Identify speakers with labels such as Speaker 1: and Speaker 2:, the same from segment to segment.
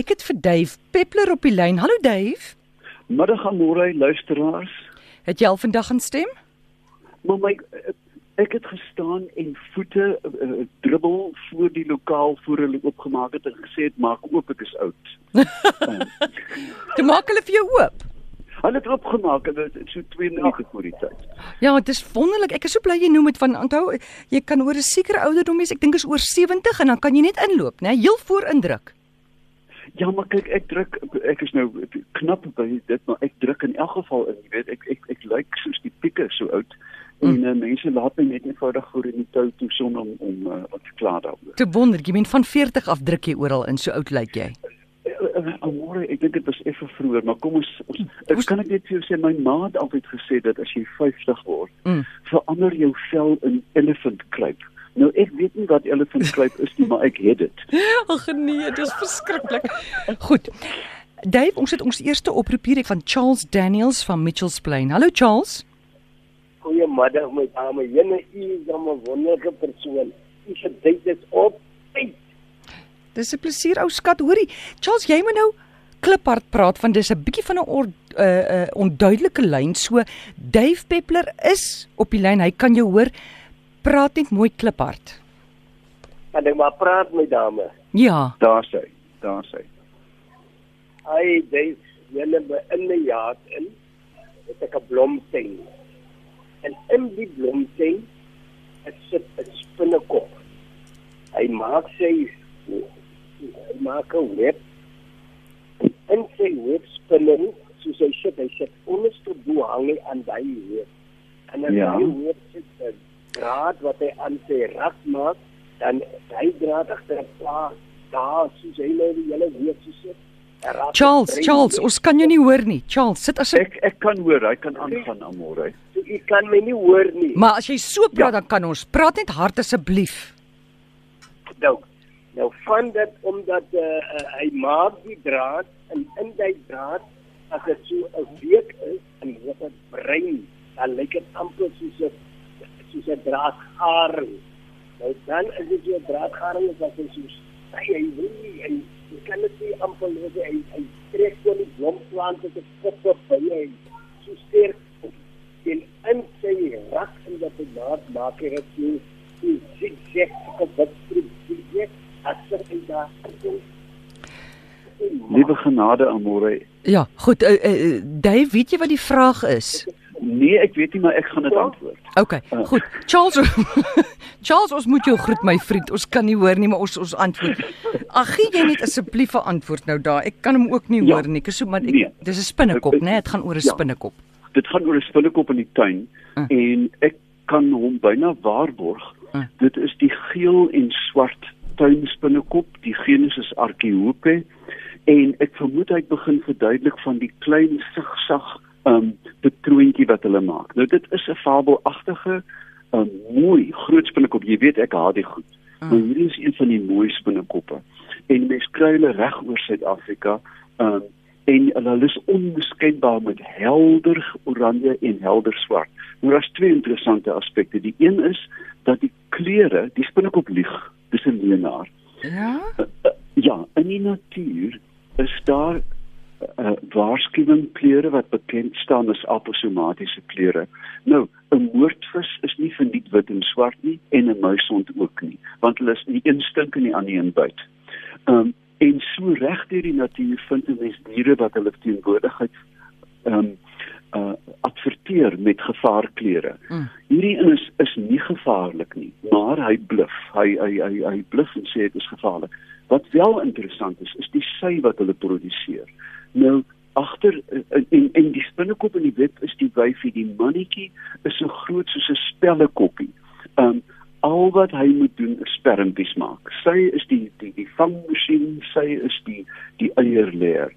Speaker 1: Ek het vir Dave Peppler op die lyn. Hallo Dave.
Speaker 2: Middag aan môre luisteraars.
Speaker 1: Het jy al vandag gaan stem?
Speaker 2: Maar my ek het gestaan en voete uh, dribbel voor die lokaal voor hulle oopgemaak het en gesê het maak oop ek is oud.
Speaker 1: Toe maak hulle vir jou oop.
Speaker 2: Hulle het oopgemaak en dit so 2 minute voor die tyd.
Speaker 1: Ja, dit is wonderlik. Ek is so bly jy noem dit van onthou jy kan oor 'n sekere ouderdom wees. Ek dink is oor 70 en dan kan jy net inloop, né? Heel voor indruk.
Speaker 2: Ja, maar kyk, ek druk ek is nou knap by dit, maar ek druk in elk geval in, jy weet, ek ek ek lyk soos die pieke so oud. Mm. En uh, mense laat my net eenvoudig voor in die tou toe sonder om om uh, wat te kla daaroor.
Speaker 1: Te wonder, jy meen van 40 af druk jy oral in, so oud lyk jy.
Speaker 2: Amore, ek dink dit was effe vroeër, maar kom ons, ons ek kan ek net vir jou sê my ma het altyd gesê dat as jy 50 word, mm. verander jou vel in elephant kruip. Nou ek weet nie wat elephant kruip is nie, maar ek het dit.
Speaker 1: Ag nee, dit is verskriklik. Goed. Dave, ons het ons eerste oproep hier van Charles Daniels van Mitchells Plain. Hallo Charles.
Speaker 3: Goeiemiddag my dame. Jene u is 'n wonderlike persoon. U se tyd is op.
Speaker 1: Dis 'n plesier ou skat. Hoorie, Charles, jy moet nou kliphard praat van dis 'n bietjie van 'n or, uh, uh, onduidelike lyn. So Dave Peppler is op die lyn. Hy kan jou hoor. Praat net mooi kliphard.
Speaker 3: Kan ek maar praat my dame?
Speaker 1: Ja.
Speaker 2: Daar sê. Daar sê.
Speaker 3: Hy dis julle in die jaar in. Dit is 'n blomtuin. En in die blomtuin is sit 'n spinnekop. Hy maak sy hy maak 'n web. En sy web spinning soos hy sê hy sê onderste bo hang hy aan daai web. En dan ja. hy web sit draad wat hy aan sy rak maak, dan hy draad agter 'n plaas daar soos hy nou die hele web so sit.
Speaker 1: Charles, Charles, ons kan jou nie hoor nie. Charles, sit as
Speaker 2: ek ek kan hoor, hy kan aangaan amore.
Speaker 3: Jy kan my nie hoor nie.
Speaker 1: Maar as jy so praat ja. dan kan ons. Praat net hard asseblief.
Speaker 3: Nou, nou van dit omdat uh, uh, hy maak die draad en in die draad as dit so 'n week is en dit brein, dan lyk dit amper soos 'n soos 'n draadharing. Nou dan is dit 'n draadharing wat so hy hy hy jy kan dit nie amper lees hy hy trek so die blomplante te kop op by hy so sterk in in sy rak en dat hy daar maak hy het so so zigzag op wat stroop zigzag as hy daar
Speaker 2: Liewe genade amore.
Speaker 1: Ja, goed, uh, uh, Dave, weet jy wat die vraag is?
Speaker 2: Nee, ek weet nie, maar ek gaan dit antwoord.
Speaker 1: OK, uh. goed. Charles Charles, ons moet jou groet my vriend. Ons kan nie hoor nie, maar ons ons antwoord. Ag, gee jy net asseblief 'n antwoord nou daar. Ek kan hom ook nie ja. hoor nie. Ek so maar ek, nee. dis 'n spinnekop, né? Nee? Dit gaan oor 'n ja. spinnekop.
Speaker 2: Dit gaan oor 'n spinnekop in die tuin uh. en ek kan hom byna waarborg. Uh. Dit is die geel en swart tuinspinnekop, die genus is Archaeope en ek vermoed hy begin verduidelik van die klein sigsag um patroontjie wat hulle maak. Nou dit is 'n fabelagtige um, mooi groot spinnekop. Jy weet ek haat dit goed. Mm. Maar hierdie is een van die mooi spinnekoppe. En mens kry hulle reg oor Suid-Afrika. Um en hulle is onmiskenbaar met helder oranje en helder swart. Nou daar's twee interessante aspekte. Die een is dat die kleure, die spinnekop lieg. Dis 'n leenaar.
Speaker 1: Ja?
Speaker 2: Uh, uh, ja, in die natuur is daar uh, waarskuwing kleure wat bekend staan as aposomatiese kleure. Nou, 'n moordvis is nie verniet wit en swart nie en 'n muisond ook nie, want hulle is nie een stink en die ander een byt. Um en so reg deur die natuur vind 'n mens diere wat hulle teenwoordigheid um uh adverteer met gevaarkleure. Mm. Hierdie een is is nie gevaarlik nie, maar hy bluf. Hy hy hy hy bluf en sê dit is gevaarlik. Wat wel interessant is, is die sy wat hulle produseer. Nou agter en en die spinnekop in die web is die wyfie, die mannetjie is so groot soos 'n spellekoppie. Um al wat hy moet doen is spermpies maak. Sy is die die die vangmasjien, sy is die die eierleer.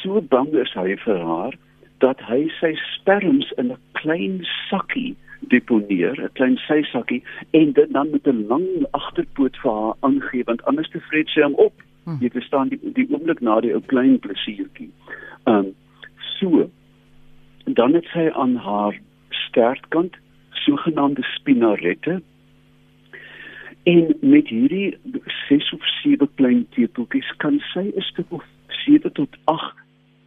Speaker 2: So bang is hy vir haar dat hy sy sperms in 'n klein sakkie deponeer, 'n klein sysakkie en dit dan met 'n lang agterpoot vir haar aangee want anders te vreet sy hom op. Hm. Jy verstaan die die oomblik na die ou klein plesiertjie. Um so dan het sy aan haar stertkant sogenaamde spinarette En met hierdie 6 of 7 klein tepeltjies kan sy 'n stuk of 7 tot 8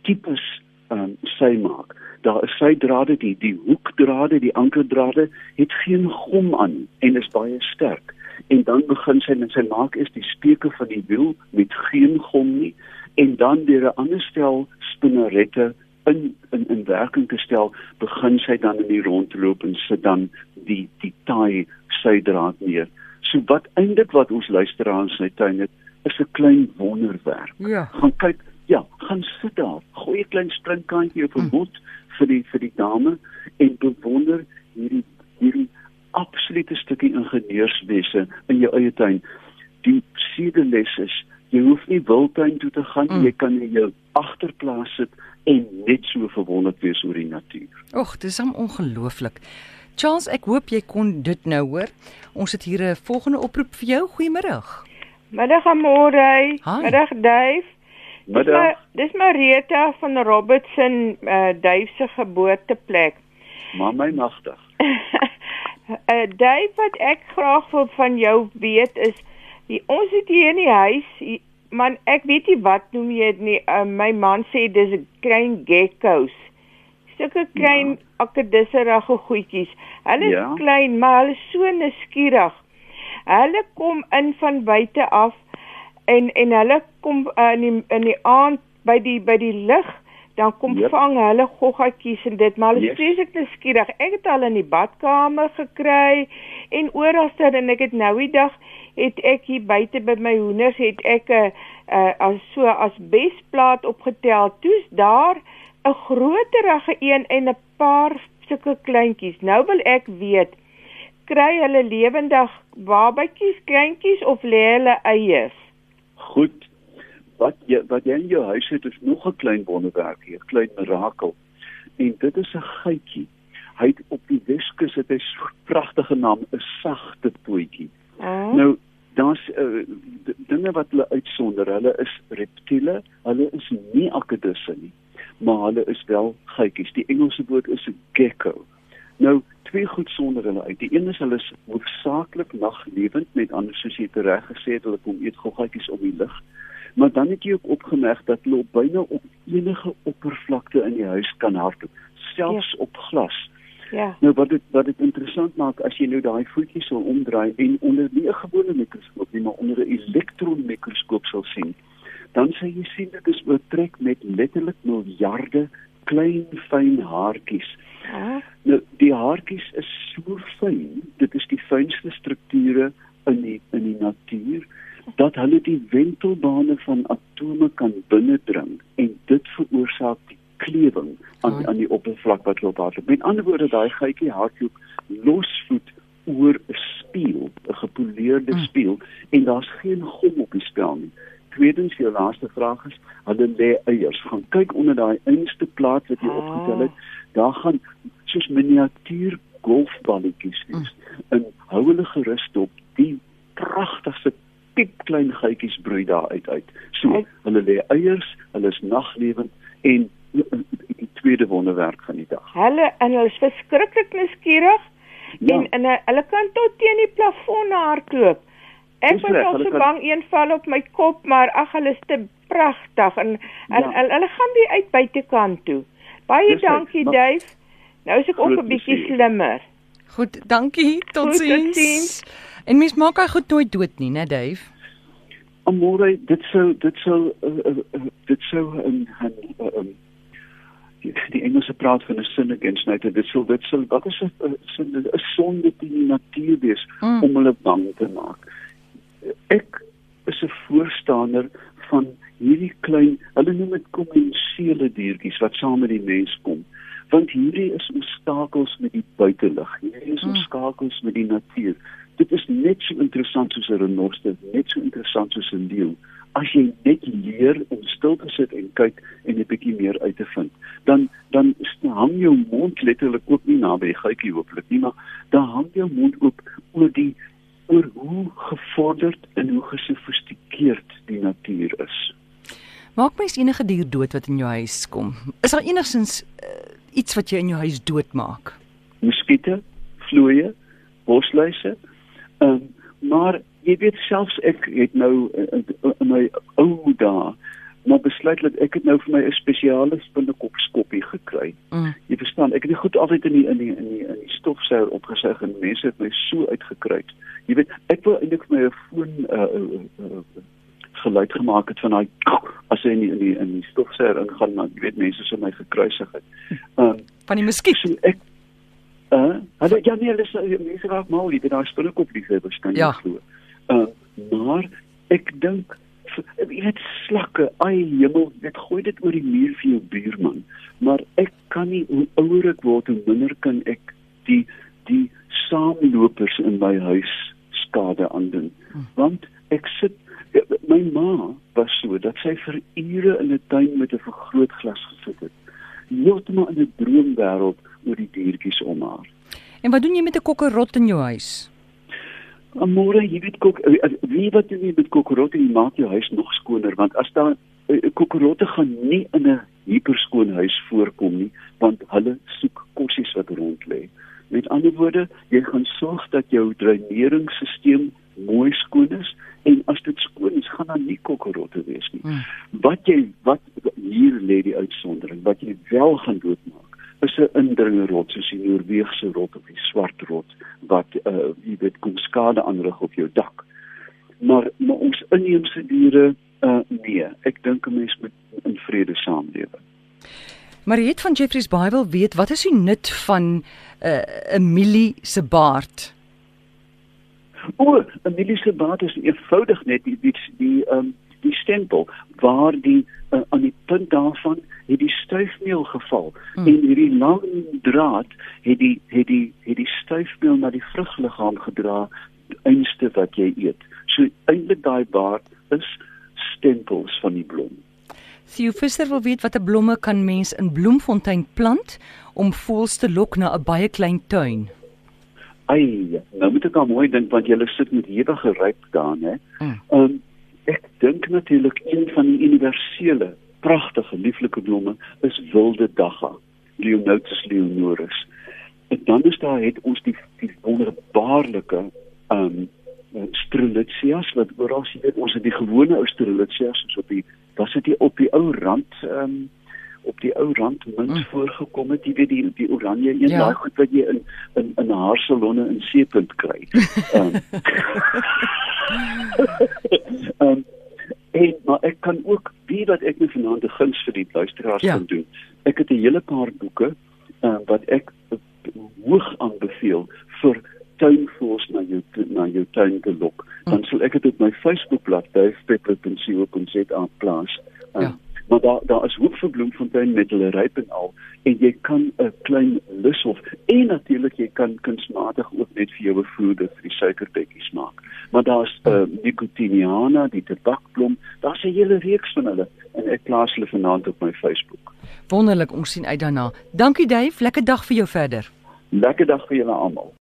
Speaker 2: tipes um, sy maak. Daar is sy drade, die die hoekdrade, die ankerdrade het geen gom aan en is baie sterk. En dan begin sy met sy maak is die speke van die wiel met geen gom nie en dan deur 'n ander stel spinnerette in in in werking te stel, begin sy dan in die rondloop en sit dan die die taai sydraad neer. So wat eintlik wat ons luisteraars in sy tuin het, is 'n klein wonderwerk.
Speaker 1: Ja.
Speaker 2: Gaan kyk, ja, gaan sit daar. Gooi 'n klein springkantjie op 'n
Speaker 1: Hm.
Speaker 2: bot vir die vir die dame en bewonder hierdie hierdie absolute stukkie ingenieurswese in jou eie tuin. Die vierde les is jy hoef nie wildtuin toe te gaan,
Speaker 1: Mm.
Speaker 2: jy kan in jou agterplaas sit en net so verwonderd wees oor die natuur.
Speaker 1: Och, dis hom ongelooflik. Charles, ek hoop jy kon dit nou hoor. Ons het hier 'n volgende oproep vir jou. Goeiemôre.
Speaker 4: Middag Amore.
Speaker 1: Hi.
Speaker 4: Middag Dave. Dis
Speaker 2: Middag.
Speaker 4: maar dis Marita van Robertson, uh Dave se geboorteplek.
Speaker 2: Maar my magtig.
Speaker 4: uh Dave wat ek graag wil van jou weet is die, ons het hier in die huis hier, man ek weet nie wat noem jy dit nie. Uh, my man sê dis 'n klein geckos. Sulke klein ja. akkedisserige goedjies. Hulle
Speaker 2: Ja.
Speaker 4: is klein, maar hulle is so nuuskierig. Hulle kom in van buite af en en hulle kom uh, in die, in die aand by die by die lig dan kom
Speaker 2: Yep.
Speaker 4: vang hulle goggatjies en dit maar hulle is
Speaker 2: Yes.
Speaker 4: vreeslik nuuskierig. Ek het al in die badkamer gekry en oralster en ek het nou die dag het ek hier buite by my hoenders het ek 'n uh, uh, as so as besplaat opgetel. Toe's daar 'n groterige een en 'n paar sulke kleintjies. Nou wil ek weet kry hulle lewendig babatjies, kleintjies of lê hulle eiers?
Speaker 2: Goed. Wat jy wat jy in jou huis het is nog 'n klein wonderwerk hier, 'n klein mirakel. En dit is 'n geitjie. Hy het op die Weskus het hy so 'n pragtige naam, 'n sagte pootjie.
Speaker 4: Ah,
Speaker 2: Nou daar's uh, dinge wat hulle uitsonder. Hulle is reptiele, hulle is nie akkedisse nie, maar hulle is wel geitjies. Die Engelse woord is 'n gecko. Nou twee goed sonder hulle uit. Die een is hulle is hoofsaaklik naglewend, met ander soos jy reg gesê het, hulle kom eet goggatjies op die lug. Maar dan het jy ook opgemerk dat hulle op byna op enige oppervlakte in die huis kan hardloop, selfs ja. op glas.
Speaker 4: ja.
Speaker 2: Nou wat dit wat dit interessant maak as jy nou daai voetjies sal omdraai en onder nie 'n gewone mikroskoop nie, maar onder 'n elektronmikroskoop sal sien, dan sal jy sien dit is oortrek met letterlik miljarde klein fyn haartjies.
Speaker 4: Ah,
Speaker 2: Nou die haartjies is so fyn, dit is die fynste strukture in die in die natuur dat hulle die wentelbane van atome kan binnendring en dit veroorsaak die klewing aan
Speaker 1: Ai.
Speaker 2: aan die oppervlak wat loop hardloop. Met ander woorde daai gietjie hardloop losvoet oor 'n spieël, 'n gepoleerde
Speaker 1: Mm.
Speaker 2: spieël en daar's geen gom op die spel nie. Tweedens, jou laaste vraag is, hulle lê eiers. Gaan kyk onder daai einste plaat wat jy
Speaker 4: Ah.
Speaker 2: opgetel het. Daar gaan soos miniatuur golfballetjies wees. En hou hulle gerus op die pragtigste piepklein geitjies broei daar uit uit. So,
Speaker 4: Ek-
Speaker 2: hulle lê eiers, hulle is naglewend en die tweede wonderwerk van die dag.
Speaker 4: hulle en hulle is verskriklik nuuskierig
Speaker 2: Ja.
Speaker 4: en en hy- hulle kan tot teen die plafon hardloop. Ek was al so
Speaker 2: kan-
Speaker 4: bang een val op my kop, maar ag hulle is te pragtig en en
Speaker 2: Ja.
Speaker 4: hulle, hulle gaan weer uit buitekant toe. Baie
Speaker 2: Dis
Speaker 4: dankie
Speaker 2: maar-
Speaker 4: Dave. Nou is ek ook 'n bietjie slimmer.
Speaker 1: Goed, dankie. Totsiens.
Speaker 4: totsiens.
Speaker 1: En mens maak hy goed nooit dood nie, né, Dave?
Speaker 2: Amore, dit sou dit sou uh, uh, dit sou 'n 'n uh, um, die, die Engelse praat van 'n sin against nature. Dit sou dit sou wat is 'n sin- 'n sonde teen die natuur wees
Speaker 1: Mm.
Speaker 2: om hulle bang te maak. Ek is 'n voorstander van hierdie klein, hulle noem dit kommensiele diertjies wat saam met die mens kom. Want hierdie is ons skakels met die buitelug. Hierdie is ons
Speaker 1: Mm.
Speaker 2: skakels met die natuur. Dit is net so interessant soos 'n renoster, net so interessant soos 'n leeu. As jy net leer om stil te sit en kyk en 'n bietjie meer uit te vind, dan dan hang jou mond letterlik ook nie naby die gietjie hooplik nie, maar dan hang jou mond oop oor die oor hoe gevorderd en hoe gesofistikeerd die natuur is.
Speaker 1: Maak mens enige dier dood wat in jou huis kom? Is daar enigstens uh, iets wat jy in jou huis doodmaak?
Speaker 2: Muskiete, vlooie, bosluise. Ehm um, maar jy weet selfs ek het nou in, in my ou dae maar besluit dat ek het nou vir my 'n spesiale spinnekop skoppie gekry. Mm. Jy verstaan, ek het dit goed altyd in die in die in die, in die stofsuier opgesig en mense het my so uitgekruit. Jy weet, ek wil eintlik vir my 'n foon uh, uh, uh, geluid gemaak het van daai as hy in die in die, in die stofsuier ingaan, maar jy weet mense sou my gekruisig het.
Speaker 1: Um, van die muskiet.
Speaker 2: So ek uh, hulle ja nee, hulle mense raak mal, weet daai spinnekop liefhebbers kan jy ja. glo. Uh, maar ek dink jy weet slakke, ai hemel, net gooi dit oor die muur vir jou buurman. Maar ek kan nie hoe ouer ek word, hoe minder kan ek die die saamlopers in my huis skade aandoen. Want ek sit my ma was so dat sy vir ure in 'n tuin met 'n vergrootglas gesit het. Heeltemal in 'n droomwêreld oor die diertjies om haar.
Speaker 1: En wat doen jy met 'n kokkerot in jou huis?
Speaker 2: Amore, jy weet kok eh, eh, wie wat jy met kokkerotte maak jou huis nog skoner want as daar eh, kokkerotte gaan nie in 'n hiperskoon huis voorkom nie want hulle soek kossies wat rond lê. Met ander woorde, jy gaan sorg dat jou dreineringsstelsel mooi skoon is en as dit skoon is, gaan daar nie kokkerotte wees nie. Hmm. Wat jy wat hier lê die uitsondering, wat jy wel gaan doodmaak is 'n indringerrot soos die Noorweegse rot of die swart rot wat uh jy weet kom skade aanrig op jou dak. Maar maar ons inheemse diere uh nee, ek dink 'n mens moet in vrede saamlewe.
Speaker 1: Mariet van Jeffrey's Bible weet wat is die nut van 'n uh, Emilie se baard?
Speaker 2: O, Emilie se baard is eenvoudig net die die die um die stempel waar die uh, aan die punt daarvan het die stuifmeel geval hmm. en hierdie lang draad het die het die het die stuifmeel na die vrugliggaam gedra einste wat jy eet. So eintlik daai baard is stempels van die blom.
Speaker 1: Sien visser wil weet watter blomme kan mens in Bloemfontein plant om voëls te lok na 'n baie klein tuin?
Speaker 2: Ai, nou moet ek al mooi dink want jy sit met ewige ryp daar, hè. Hmm. Ehm um, ek dink natuurlik een van die universele pragtige lieflike blomme is wilde dagga Leonotus leonoris en dan is daar het ons die die wonderbaarlike um strelitzias wat oral sien ons het die gewone ou strelitzias soos op die was dit op die ou rand um op die ou rand munt mm. voorgekom het jy weet die die oranje een ja. daai goed wat jy in in in haarsalonne in seepunt kry. um, um En maar ek kan ook wie wat ek net vanaand die guns vir die luisteraars ja. kan doen. Ek het 'n hele paar boeke uh, wat ek hoog aanbeveel vir tuinvoors na jou na jou tuin te lok. Dan sal ek dit op my Facebookblad duifpepper.co.za plaas. Uh, ja daar daar is hoop vir bloemfontein met hulle ryp en al. En jy kan 'n klein lushof en natuurlik jy kan kunsmatig ook net vir jou bevoerde vir die suikerbekkies maak. Maar daar's uh, nicotiniana die tabakblom daar's 'n hele reeks van hulle en ek plaas hulle vanaand op my Facebook.
Speaker 1: Wonderlik ons sien uit daarna. Dankie Dave. Lekker dag vir jou verder.
Speaker 2: Lekker dag vir julle almal